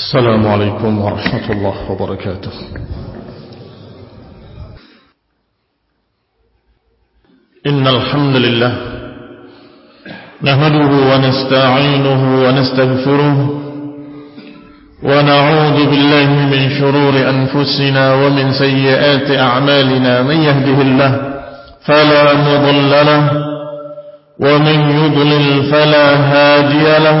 السلام عليكم ورحمة الله وبركاته. إن الحمد لله نهده ونستعينه ونستغفره ونعوذ بالله من شرور أنفسنا ومن سيئات أعمالنا من يهده الله فلا مضل له ومن يضلل فلا هادي له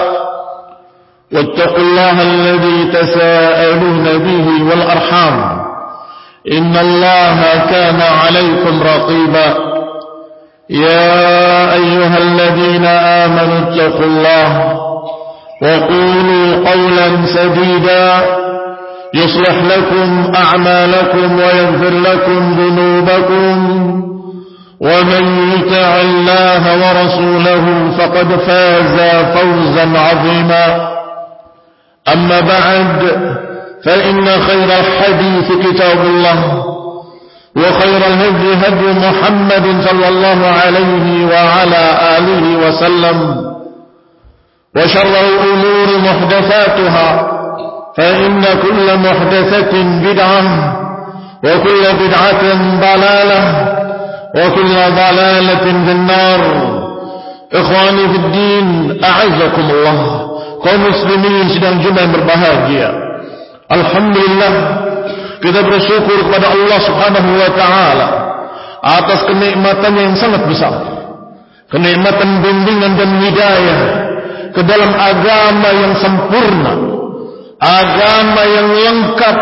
واتقوا الله الذي تساءلون به والأرحام. إن الله كان عليكم رقيبا. يا أيها الذين آمنوا اتقوا الله وقولوا قولا سديدا. يصلح لكم أعمالكم ويغفر لكم ذنوبكم. ومن يطع الله ورسوله فقد فاز فوزا عظيما. أما بعد فإن خير الحديث كتاب الله وخير الهدي هدي محمد صلى الله عليه وعلى آله وسلم وشر الأمور محدثاتها فإن كل محدثة بدعة وكل بدعة ضلالة وكل ضلالة في النار. إخواني في الدين أعزكم الله. Kaum muslimin sedang jumlah yang berbahagia. Alhamdulillah kita bersyukur kepada Allah Subhanahu wa taala atas kenikmatan yang sangat besar. Kenikmatan bimbingan dan hidayah ke dalam agama yang sempurna, agama yang lengkap,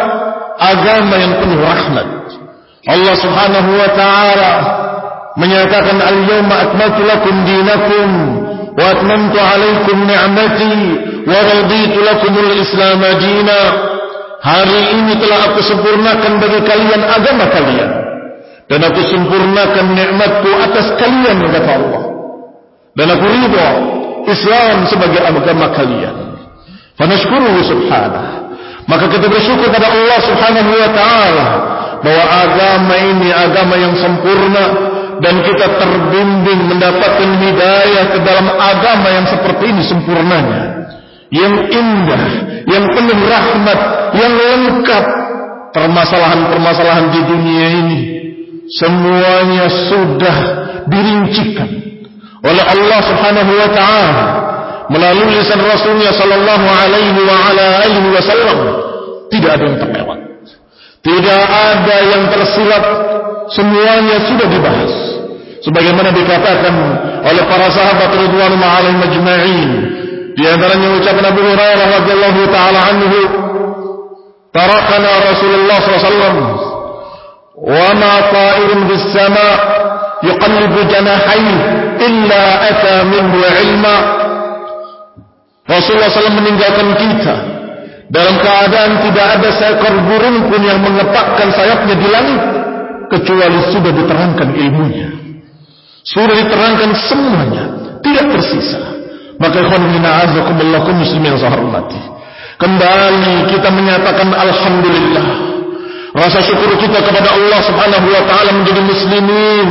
agama yang penuh rahmat. Allah Subhanahu wa taala menyatakan al-yawma akmaltu lakum dinakum وأتممت عليكم نعمتي ورضيت لكم الإسلام دينا Hari ini telah aku sempurnakan bagi kalian agama kalian dan aku sempurnakan nikmatku atas kalian kata Allah. Dan aku ridha Islam sebagai agama kalian. Fanashkuruhu subhanah. Maka kita bersyukur kepada Allah Subhanahu wa taala bahwa agama ini agama yang sempurna dan kita terbimbing mendapatkan hidayah ke dalam agama yang seperti ini sempurnanya. Yang indah yang penuh rahmat yang lengkap. Permasalahan-permasalahan di dunia ini semuanya sudah dirincikan oleh Allah Subhanahu wa taala melalui lisan Rasulnya sallallahu alaihi wa ala alihi wasallam tidak ada yang terlewat. Tidak ada yang tersilap semuanya sudah dibahas. Sebagaimana dikatakan oleh para sahabat radhiyallahu alaihim majma'in di antaranya ucapan Abu Hurairah radhiyallahu taala anhu tarakana Rasulullah sallallahu wa ma ta'irun bis sama' yuqallibu janahayhi illa ata minhu ilma. Rasulullah SAW meninggalkan kita. Dalam keadaan tidak ada seekor burung pun yang mengepakkan sayapnya di langit kecuali sudah diterangkan ilmunya. Sudah diterangkan semuanya, tidak tersisa. Maka a'azakumullah kaum muslimin hormati. Kembali kita menyatakan alhamdulillah. Rasa syukur kita kepada Allah Subhanahu wa taala menjadi muslimin,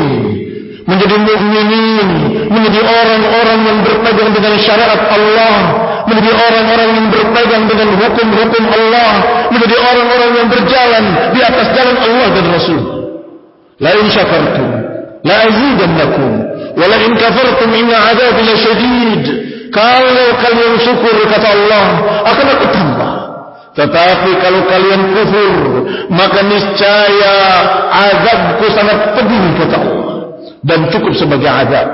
menjadi mukminin, menjadi orang-orang yang berpegang dengan syariat Allah, menjadi orang-orang yang berpegang dengan hukum-hukum Allah, menjadi orang-orang yang berjalan di atas jalan Allah dan Rasul. La in syakartum la azidannakum wa la in kafartum inna adzabi lasyadid kalau kalian syukur kata Allah akan aku tambah Tetapi kalau kalian kufur, maka niscaya azabku sangat pedih kata Allah. Dan cukup sebagai azab.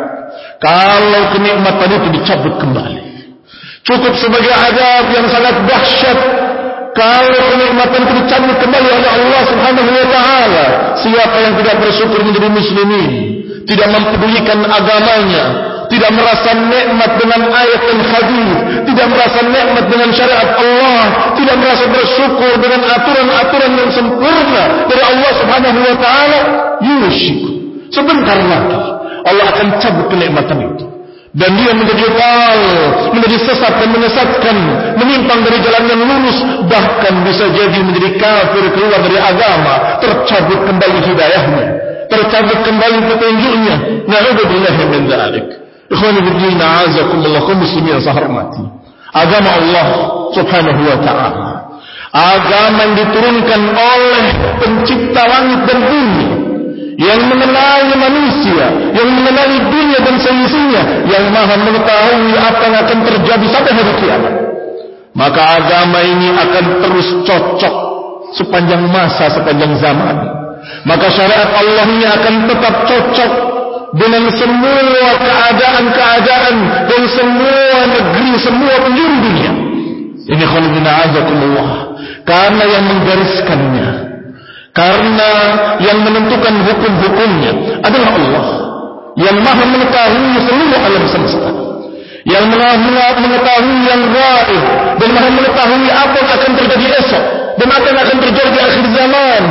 Kalau kenikmatan itu dicabut kembali. Cukup sebagai azab yang sangat dahsyat. Kalau kenikmatan itu dicabut kembali oleh Allah subhanahu wa ta'ala. Siapa yang tidak bersyukur menjadi muslimin. Tidak mempedulikan agamanya tidak merasa nikmat dengan ayat dan hadis, tidak merasa nikmat dengan syariat Allah, tidak merasa bersyukur dengan aturan-aturan yang sempurna dari Allah Subhanahu wa taala, yusyik. Sebentar lagi Allah akan cabut kenikmatan itu. Dan dia menjadi dal, menjadi sesat dan menyesatkan, menyimpang dari jalan yang lurus, bahkan bisa jadi menjadi kafir keluar dari agama, tercabut kembali hidayahnya, tercabut kembali petunjuknya. Na'udzubillah min dzalik. Ikhwan fillah a'azakumullah kaum muslimin. Agama Allah Subhanahu wa taala. Agama yang diturunkan oleh pencipta langit dan bumi yang mengenali manusia, yang mengenali dunia dan seisinya, yang maha mengetahui apa yang akan terjadi sampai hari kiamat. Maka agama ini akan terus cocok sepanjang masa, sepanjang zaman. Maka syariat Allah ini akan tetap cocok dengan semua keadaan-keadaan dan semua negeri, semua penjuru dunia. Ini khalifina azakumullah. Karena yang menggariskannya, karena yang menentukan hukum-hukumnya adalah Allah. Yang maha mengetahui seluruh alam semesta. Yang maha mengetahui yang gaib dan maha mengetahui apa yang akan terjadi esok dan apa yang akan terjadi di akhir zaman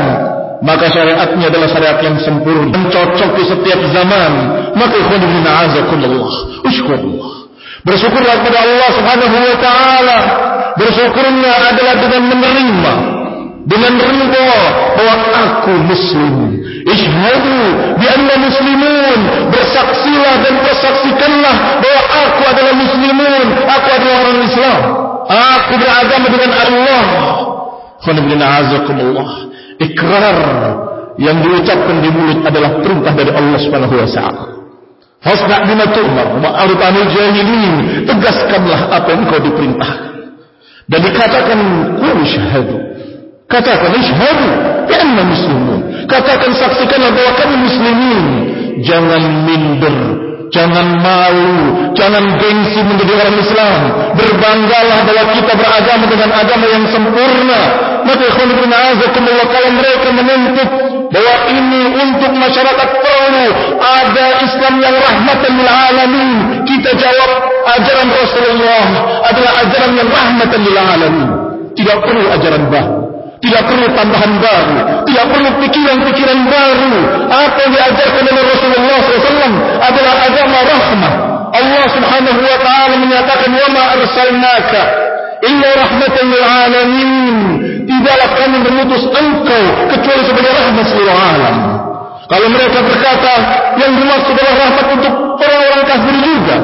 maka syariatnya adalah syariat yang sempurna dan cocok di setiap zaman maka ikhwan bin azakumullah usykurullah bersyukurlah kepada Allah subhanahu wa ta'ala bersyukurnya adalah dengan menerima dengan ridha bahwa aku muslim ishhadu bi anna muslimun bersaksilah dan persaksikanlah bahwa aku adalah muslimun aku adalah orang Islam aku beragama dengan Allah Khana bin azakumullah ikrar yang diucapkan di mulut adalah perintah dari Allah Subhanahu wa taala. Fasna bima tu'mar wa arbanil jahilin. Tegaskanlah apa yang kau diperintahkan. Dan dikatakan qul syahadu. Katakan syahadu bi anna muslimun. Katakan saksikanlah bahwa kami muslimin. Jangan minder Jangan malu, jangan gengsi menjadi orang Islam. Berbanggalah bahwa kita beragama dengan agama yang sempurna. Maka ibn azakumullah kalau mereka menuntut bahwa ini untuk masyarakat perlu ada Islam yang rahmatan lil alamin. Kita jawab ajaran Rasulullah adalah ajaran yang rahmatan lil alamin. Tidak perlu ajaran baru. Tidak perlu tambahan baru. Tidak perlu pikiran-pikiran baru. Apa yang diajarkan oleh Rasulullah SAW adalah agama rahmat. Allah Subhanahu wa taala menyatakan wa ma arsalnaka illa rahmatan lil alamin. Tidaklah kami mengutus engkau kecuali sebagai rahmat seluruh alam. Kalau mereka berkata yang dimaksud adalah rahmat untuk orang-orang kafir juga.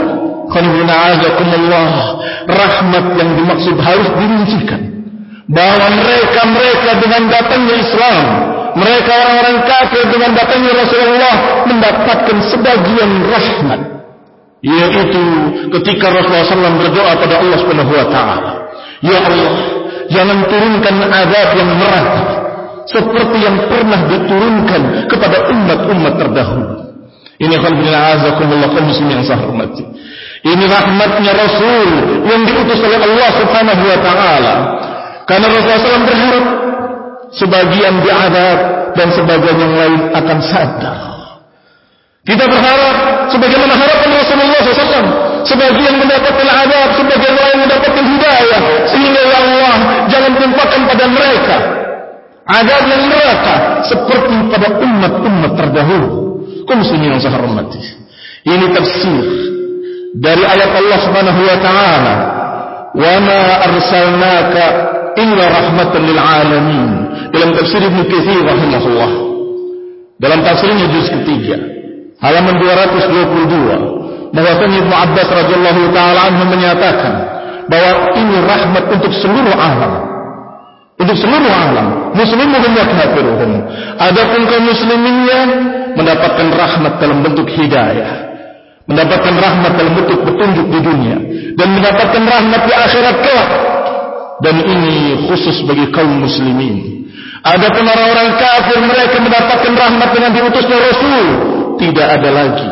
Qul inna Allah rahmat yang dimaksud harus dirincikan bahwa mereka-mereka dengan datangnya Islam, mereka orang-orang kafir dengan datangnya Rasulullah mendapatkan sebagian rahmat. Yaitu ketika Rasulullah SAW berdoa pada Allah Subhanahu Wa Taala, Ya Allah, jangan turunkan azab yang merata seperti yang pernah diturunkan kepada umat-umat terdahulu. Ini khalifah azakumullah kaum muslimin yang saya. Ini rahmatnya Rasul yang diutus oleh Allah Subhanahu wa taala karena Rasulullah SAW berharap sebagian diadab dan sebagian yang lain akan sadar. Kita berharap sebagaimana harapan Rasulullah SAW. Sebagian mendapatkan adab, sebagian lain mendapatkan hidayah. Sehingga ya Allah jangan timpakan pada mereka. Adab yang mereka seperti pada umat-umat terdahulu. Kau muslimin yang saya hormati. Ini tafsir dari ayat Allah Subhanahu wa taala. "Wa ma arsalnaka illa rahmatan lil alamin. Dalam tafsir Ibnu Katsir rahimahullah. Dalam tafsirnya juz ketiga halaman 222 bahwasanya Ibnu Abbas radhiyallahu taala anhu menyatakan bahwa ini rahmat untuk seluruh alam. Untuk seluruh alam. Muslimuhum wa kafiruhum. Adapun kaum musliminnya mendapatkan rahmat dalam bentuk hidayah mendapatkan rahmat dalam bentuk petunjuk di dunia dan mendapatkan rahmat di akhirat kelak Dan ini khusus bagi kaum muslimin. Adapun orang-orang kafir mereka mendapatkan rahmat dengan diutusnya Rasul. Tidak ada lagi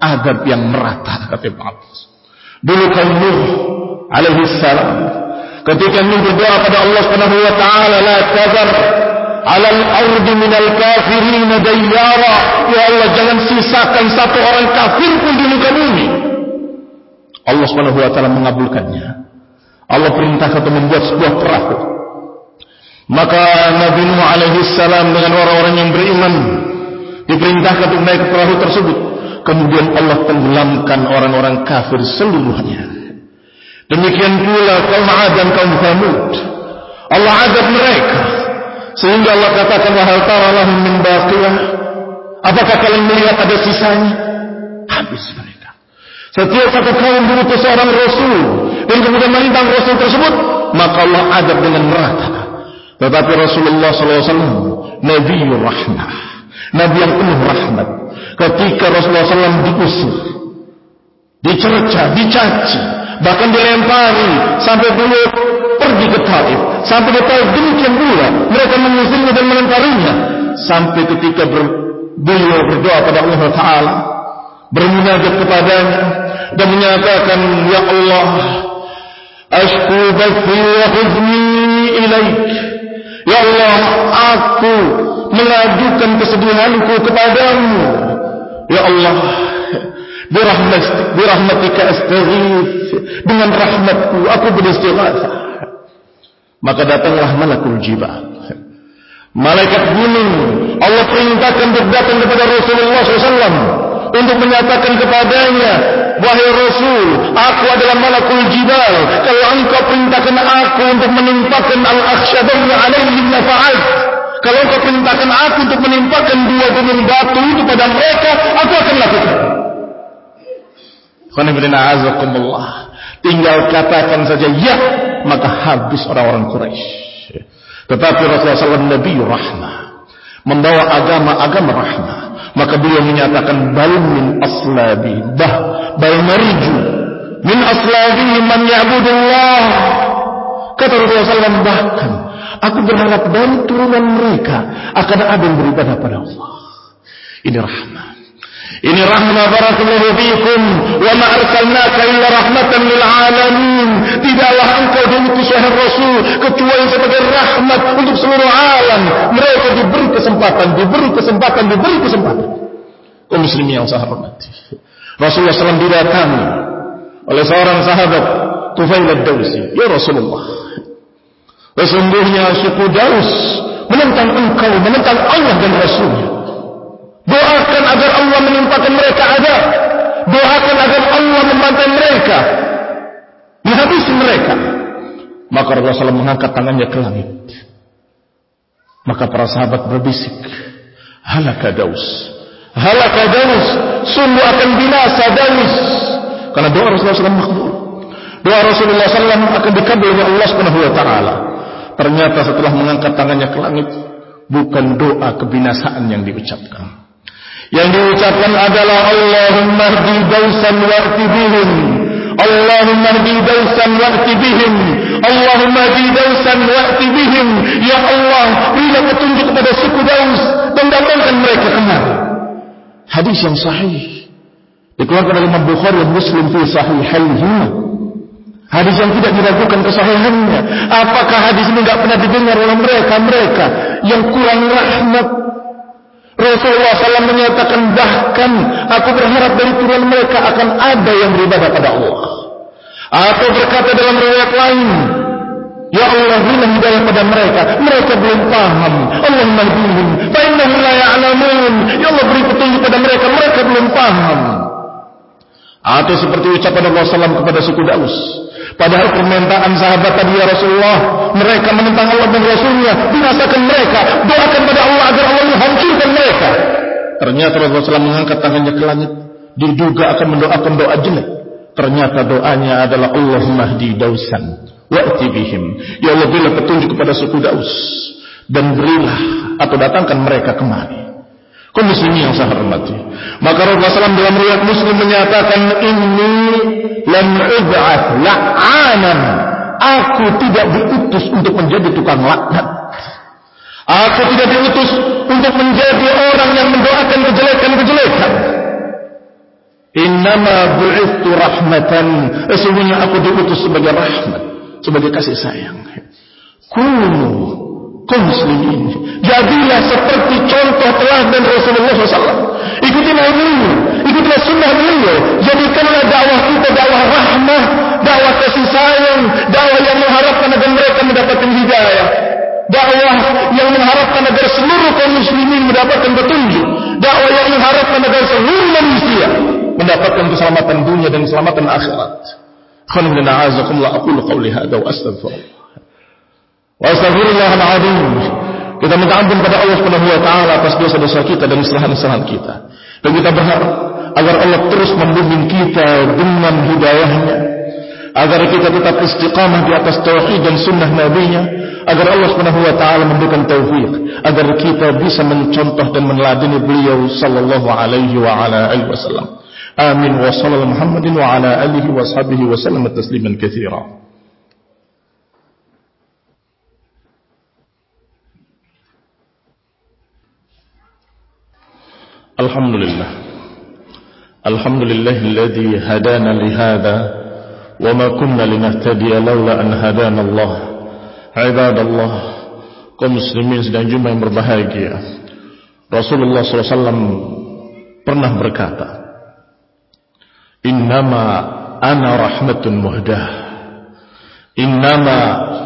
adab yang merata kata Ibn. Dulu kaum Nuh alaihi salam ketika Nuh berdoa pada Allah Subhanahu wa taala la tazar ala al-ardi min al-kafirin dayyara ya Allah jangan sisakan satu orang kafir pun di muka bumi Allah Subhanahu wa taala mengabulkannya Allah perintahkan untuk membuat sebuah perahu maka Nabi Nuh alaihi salam dengan orang-orang yang beriman diperintahkan untuk naik ke perahu tersebut. Kemudian Allah tenggelamkan orang-orang kafir seluruhnya. Demikian pula kaum Ad dan kaum Thamud. Allah azab mereka. Sehingga Allah katakan wahal tara lahum min baqiyah. Apakah kalian melihat ada sisanya? Habis mereka. Setiap satu kaum diutus seorang rasul dan kemudian menintang rasul tersebut maka Allah azab dengan merata tetapi Rasulullah SAW Nabi Rahmah Nabi yang penuh rahmat ketika Rasulullah SAW diusir, dicerca, dicaci, bahkan dilempari sampai beliau pergi ke Taif. Sampai ke Taif demikian pula mereka mengusirnya dan melemparinya sampai ketika ber, beliau berdoa pada Allah Taala, bermunajat kepadanya dan menyatakan, Ya Allah, ashku bathi wa huzni ilaik. Ya Allah, aku mengajukan kesedihanku kepadamu. Ya Allah Birahmat, birahmatika astaghith. Dengan rahmatku Aku beristighatsah Maka datanglah malakul jibal. Malaikat gunung Allah perintahkan untuk datang kepada Rasulullah SAW Untuk menyatakan kepadanya Wahai Rasul Aku adalah malakul jibal Kalau engkau perintahkan aku Untuk menimpakan al-akhsyadayna alaihim nafa'at Kalau engkau perintahkan aku untuk menimpakan dua gunung batu itu pada mereka, aku akan lakukan. Tinggal katakan saja ya, maka habis orang-orang Quraisy. Tetapi Rasulullah SAW Nabi Rahmah membawa agama-agama rahmah. Maka beliau menyatakan bal min aslabi bah bal marju min aslabi man ya'budullah. Kata Rasulullah SAW bahkan Aku berharap dari turunan mereka akan ada yang beribadah pada Allah. Ini rahmat. Ini rahmat barakallahu fiikum wa ma arsalnaka illa rahmatan lil alamin. Tidaklah engkau diutus wahai Rasul kecuali sebagai rahmat untuk seluruh alam. Mereka diberi kesempatan, diberi kesempatan, diberi kesempatan. Kaum muslimin yang saya hormati. Rasulullah SAW didatangi oleh seorang sahabat Tufail ad-Dawsi. Ya Rasulullah, Sesungguhnya suku Daus menentang engkau, menentang Allah dan Rasulnya. Doakan agar Allah menimpakan mereka adab. Doakan agar Allah membantai mereka. Menghabisi mereka. Maka Rasulullah mengangkat tangannya ke langit. Maka para sahabat berbisik. Halaka Daus. Halaka Daus. Sungguh akan binasa Daus. Karena doa Rasulullah SAW makbul. Doa Rasulullah SAW akan dikabul oleh Allah Subhanahu Wa Taala. Ternyata setelah mengangkat tangannya ke langit, bukan doa kebinasaan yang diucapkan. Yang diucapkan adalah Allahumma hdi dausan wa'ti bihim. Allahumma hdi dausan wa'ti bihim. Allahumma hdi dausan wa'ti bihim. Ya Allah, berilah petunjuk kepada suku Daus dan datangkan mereka kemari. Hadis yang sahih. Dikeluarkan oleh Imam Bukhari dan Muslim fi sahihaihi. Hadis yang tidak diragukan kesahihannya. Apakah hadis ini tidak pernah didengar oleh mereka-mereka yang kurang rahmat? Rasulullah SAW menyatakan bahkan aku berharap dari turun mereka akan ada yang beribadah pada Allah. Atau berkata dalam riwayat lain, Ya Allah berilah hidayah pada mereka. Mereka belum paham. Allah mahdihim. Fa'innahum la ya'lamun. Ya Allah beri petunjuk pada mereka. Mereka belum paham. Atau seperti ucapan Allah SAW kepada suku Daus. Padahal permintaan sahabat tadi ya Rasulullah, mereka menentang Allah dan Rasulnya, binasakan mereka, doakan pada Allah agar Allah menghancurkan mereka. Ternyata Rasulullah mengangkat tangannya ke langit, diduga akan mendoakan doa jelek. Ternyata doanya adalah Allahumma hdi dausan wa'ti bihim. Ya Allah berilah petunjuk kepada suku Daus dan berilah atau datangkan mereka kemari. Kau muslimin yang saya hormati. Maka Rasulullah SAW dalam riwayat Muslim menyatakan ini lam ub'ath la'anan Aku tidak diutus untuk menjadi tukang laknat. Aku tidak diutus untuk menjadi orang yang mendoakan kejelekan-kejelekan. Innama bu'ithu rahmatan. Sesungguhnya aku diutus sebagai rahmat, sebagai kasih sayang. Kunu muslimin. Jadilah seperti contoh teladan Rasulullah SAW. Ikutilah beliau, ikutilah sunnah beliau. Jadikanlah dakwah kita dakwah rahmah, dakwah kasih sayang, dakwah yang mengharapkan agar mereka mendapatkan hidayah. Dakwah yang mengharapkan agar seluruh kaum muslimin mendapatkan petunjuk. Dakwah yang mengharapkan agar seluruh manusia mendapatkan keselamatan dunia dan keselamatan akhirat. Khana a'azakumullah aqulu qawli hadza wa astaghfirullah. Wa astaghfirullahaladzim. Kita minta ampun pada Allah Subhanahu wa taala atas dosa-dosa kita dan kesalahan-kesalahan kita. Dan kita berharap agar Allah terus membimbing kita dengan hidayahnya. Agar kita tetap istiqamah di atas tauhid dan sunnah nabinya. Agar Allah Subhanahu wa taala memberikan taufik agar kita bisa mencontoh dan meneladani beliau sallallahu alaihi wa ala alihi wasallam. Amin. Wa sallallahu Muhammadin wa ala alihi wa sahbihi wa sallam tasliman katsira الحمد لله الحمد لله الذي هدانا لهذا وما كنا لنهتدي لولا أن هدانا الله عباد الله kaum muslimin sedang jumlah yang berbahagia. Rasulullah SAW pernah berkata Innama ana rahmatun muhdah. Innama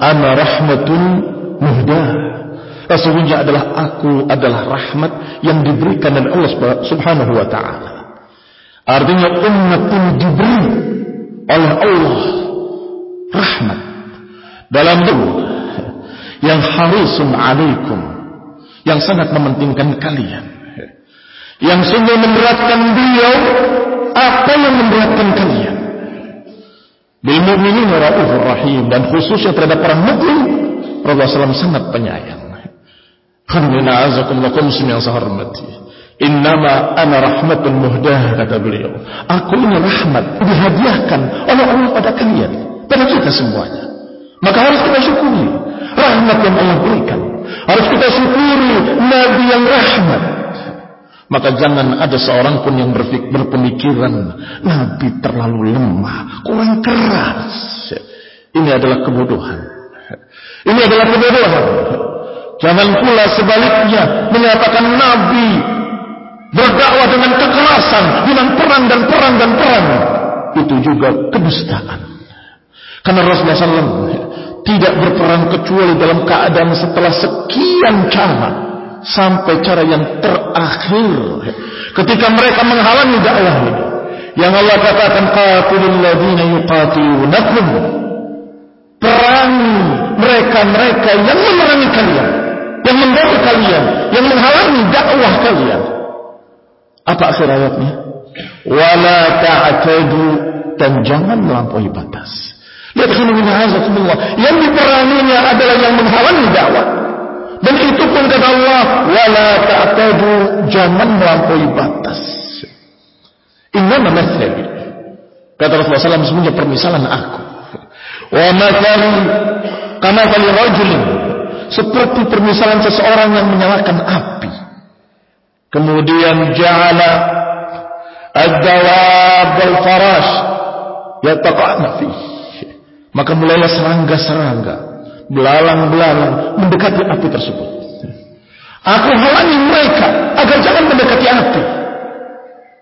ana rahmatun muhdah. Sesungguhnya adalah aku adalah rahmat yang diberikan oleh Allah Subhanahu wa taala. Artinya umat ini diberi oleh Allah rahmat. Dalam bentuk yang harisun alaikum yang sangat mementingkan kalian. Yang sungguh memberatkan beliau apa yang memberatkan kalian? Bil mu'minin rahim dan khususnya terhadap orang mukmin Rasulullah SAW sangat penyayang Alhamdulillah azakumullah muslim yang saya hormati. Innama ana rahmatun muhdah kata beliau. Aku ini rahmat dihadiahkan oleh Allah pada kalian, pada kita semuanya. Maka harus kita syukuri rahmat yang Allah berikan. Harus kita syukuri Nabi yang rahmat. Maka jangan ada seorang pun yang berpemikiran Nabi terlalu lemah, kurang keras. Ini adalah kebodohan. Ini adalah kebodohan. Jangan pula sebaliknya menyatakan Nabi berdakwah dengan kekerasan, dengan perang dan perang dan perang. Itu juga kedustaan. Karena Rasulullah SAW tidak berperang kecuali dalam keadaan setelah sekian cara sampai cara yang terakhir ketika mereka menghalangi dakwah ini yang Allah katakan qatilul yuqatilunakum perangi mereka-mereka yang memerangi kalian yang mendorong kalian, yang menghalangi dakwah kalian. Apa akhir ayatnya? Wala ta'tadu dan jangan melampaui batas. Lihat. Yang diperanginya adalah yang menghalangi dakwah. Dan itu pun kata Allah, wala ta'tadu jangan melampaui batas. Innama mathali. Kata Rasulullah SAW sebenarnya permisalan aku. Wa mathali kama rajulin seperti permisalan seseorang yang menyalakan api. Kemudian ja'ala ad-dawab wal-farash yataqa'na fi. Maka mulailah serangga-serangga, belalang-belalang mendekati api tersebut. Aku halangi mereka agar jangan mendekati api.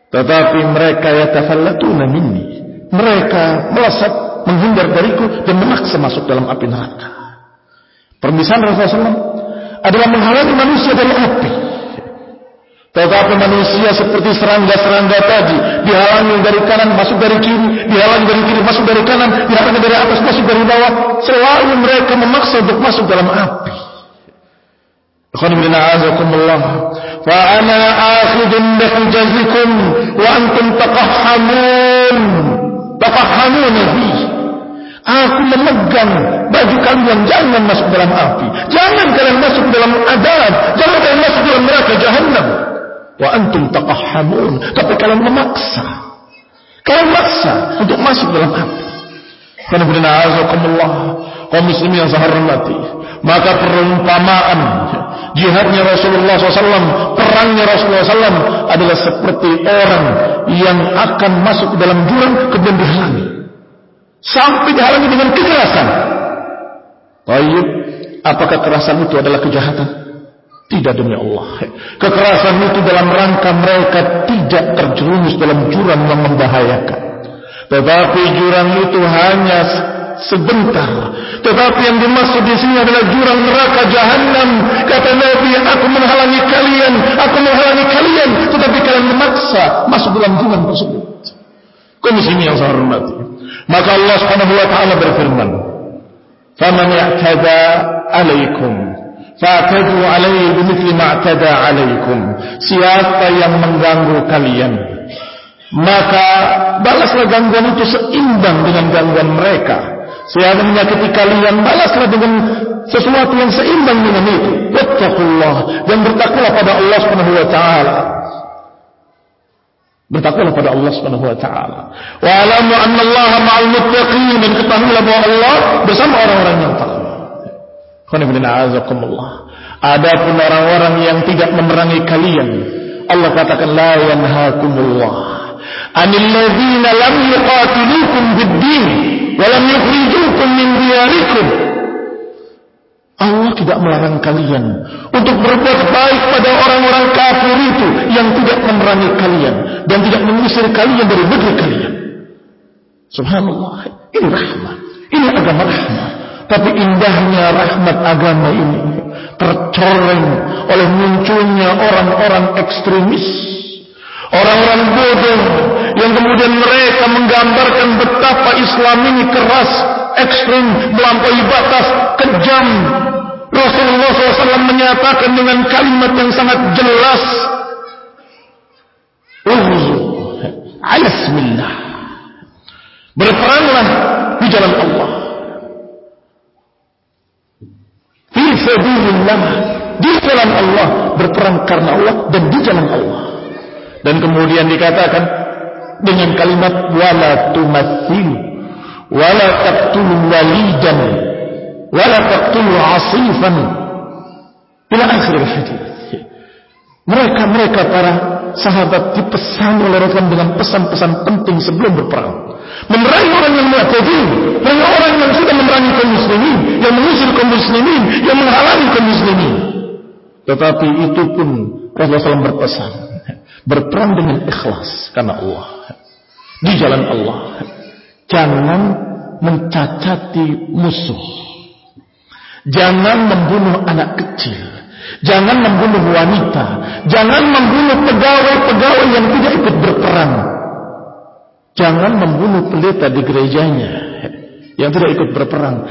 Tetapi mereka yatafallatuna minni. Mereka melesat menghindar dariku dan memaksa masuk dalam api neraka. Permisalan Rasulullah SAW adalah menghalangi manusia dari api. Tetapi manusia seperti serangga-serangga tadi dihalangi dari kanan masuk dari kiri, dihalangi dari kiri masuk dari kanan, dihalangi dari atas masuk dari bawah. Selalu mereka memaksa untuk masuk dalam api. Aku memegang baju kalian jangan masuk dalam api. Jangan kalian masuk dalam adab. Jangan kalian masuk dalam neraka jahannam. Wa antum taqahhamun. Tapi kalian memaksa. Kalian memaksa untuk masuk dalam api. Karena benar azakumullah. kaum muslimin yang saya hormati, maka perumpamaan jihadnya Rasulullah SAW, perangnya Rasulullah SAW adalah seperti orang yang akan masuk dalam jurang kemudian dihalangi. Sampai dihalangi dengan kekerasan. Baik, apakah kekerasan itu adalah kejahatan? Tidak demi Allah. Kekerasan itu dalam rangka mereka tidak terjerumus dalam jurang yang membahayakan. Tetapi jurang itu hanya sebentar. Tetapi yang dimaksud di sini adalah jurang neraka jahanam. Kata Nabi, aku menghalangi kalian, aku menghalangi kalian, tetapi kalian memaksa masuk dalam jurang tersebut. Kau ini yang saya hormati. Maka Allah Subhanahu wa taala berfirman, "Faman ya'tada 'alaikum fa'tadu 'alaihi bimithli ma 'alaikum." Siapa yang mengganggu kalian, maka balaslah gangguan itu seimbang dengan gangguan mereka. Siapa menyakiti kalian balaslah dengan sesuatu yang seimbang dengan itu. Wattaqullah dan bertakwalah pada Allah Subhanahu wa taala. Bertakwalah pada Allah Subhanahu wa taala. Wa alamu anna Allah ma'al muttaqin dan ketahuilah bahwa Allah bersama orang-orang yang takwa. Adapun orang-orang yang tidak memerangi kalian, Allah katakan la yanhaakumullah anil ladzina lam yuqatilukum bid-din walam yukhrijukum min diyarikum Allah tidak melarang kalian untuk berbuat baik pada orang-orang kafir itu yang tidak memerangi kalian dan tidak mengusir kalian dari negeri kalian. Subhanallah, ini rahmat. Ini agama rahmat. Tapi indahnya rahmat agama ini tercoreng oleh munculnya orang-orang ekstremis Orang-orang bodoh yang kemudian mereka menggambarkan betapa Islam ini keras, ekstrim, melampaui batas, kejam. Rasulullah SAW menyatakan dengan kalimat yang sangat jelas. Bismillah. Berperanglah di jalan Allah. Fi sabilillah. Di jalan Allah. Berperang karena Allah dan di jalan Allah. Dan kemudian dikatakan dengan kalimat wala tumathilu wala taqtulu walidan wala taqtulu asifan ila akhir hadis. Mereka-mereka para sahabat dipesan oleh Rasulullah dengan pesan-pesan penting sebelum berperang. Memerangi orang yang mu'tadil, memerangi orang yang sudah memerangi kaum muslimin, yang mengusir kaum muslimin, yang menghalangi kaum muslimin. Tetapi itu pun Rasulullah SAW berpesan Berperang dengan ikhlas karena Allah. Di jalan Allah. Jangan mencacati musuh. Jangan membunuh anak kecil. Jangan membunuh wanita. Jangan membunuh pegawai-pegawai yang tidak ikut berperang. Jangan membunuh pendeta di gerejanya yang tidak ikut berperang.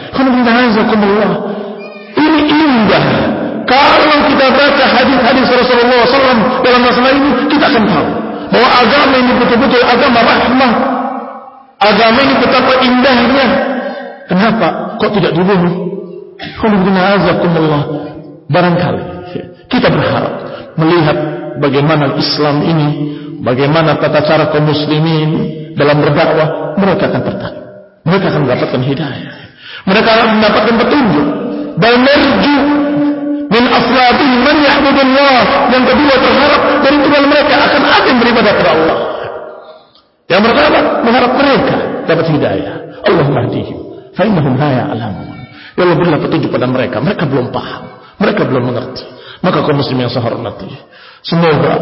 Ini indah kalau kita baca hadis-hadis Rasulullah SAW dalam masalah ini, kita akan tahu bahwa agama ini betul-betul agama rahmah. Agama ini betapa indahnya. Kenapa? Kok tidak dibunuh? Barangkali kita berharap melihat bagaimana Islam ini, bagaimana tata cara kaum muslimin dalam berdakwah, mereka akan tertarik. Mereka akan mendapatkan hidayah. Mereka akan mendapatkan petunjuk. Dan nerju min afladihim man ya'budullah. Yang kedua terharap dari tuhan mereka akan ada yang beribadah kepada Allah. Yang pertama mengharap mereka dapat hidayah. Allah mahdihim. Fa'innahum la ya'lamun. Ya berilah petunjuk pada mereka. Mereka belum paham. Mereka belum mengerti. Maka kaum muslim yang saya hormati. Semoga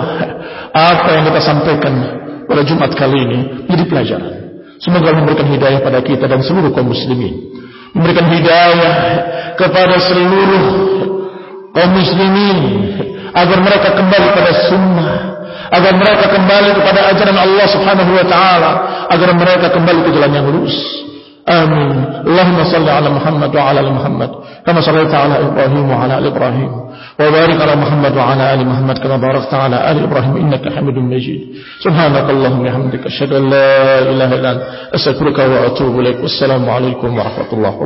apa yang kita sampaikan pada Jumat kali ini menjadi pelajaran. Semoga memberikan hidayah pada kita dan seluruh kaum muslimin. Memberikan hidayah kepada seluruh kaum muslimin agar mereka kembali pada sunnah agar mereka kembali kepada ajaran Allah Subhanahu wa taala agar mereka kembali ke jalan yang lurus amin Allahumma salli ala Muhammad wa ala ali Muhammad kama sallaita ala Ibrahim wa ala ali Ibrahim wa barik ala Muhammad wa ala ali Muhammad kama barakta ala ali Ibrahim innaka Hamidum Majid subhanakallahumma bihamdika asyhadu an la ilaha illa anta astaghfiruka wa atubu ilaik wassalamu alaikum warahmatullahi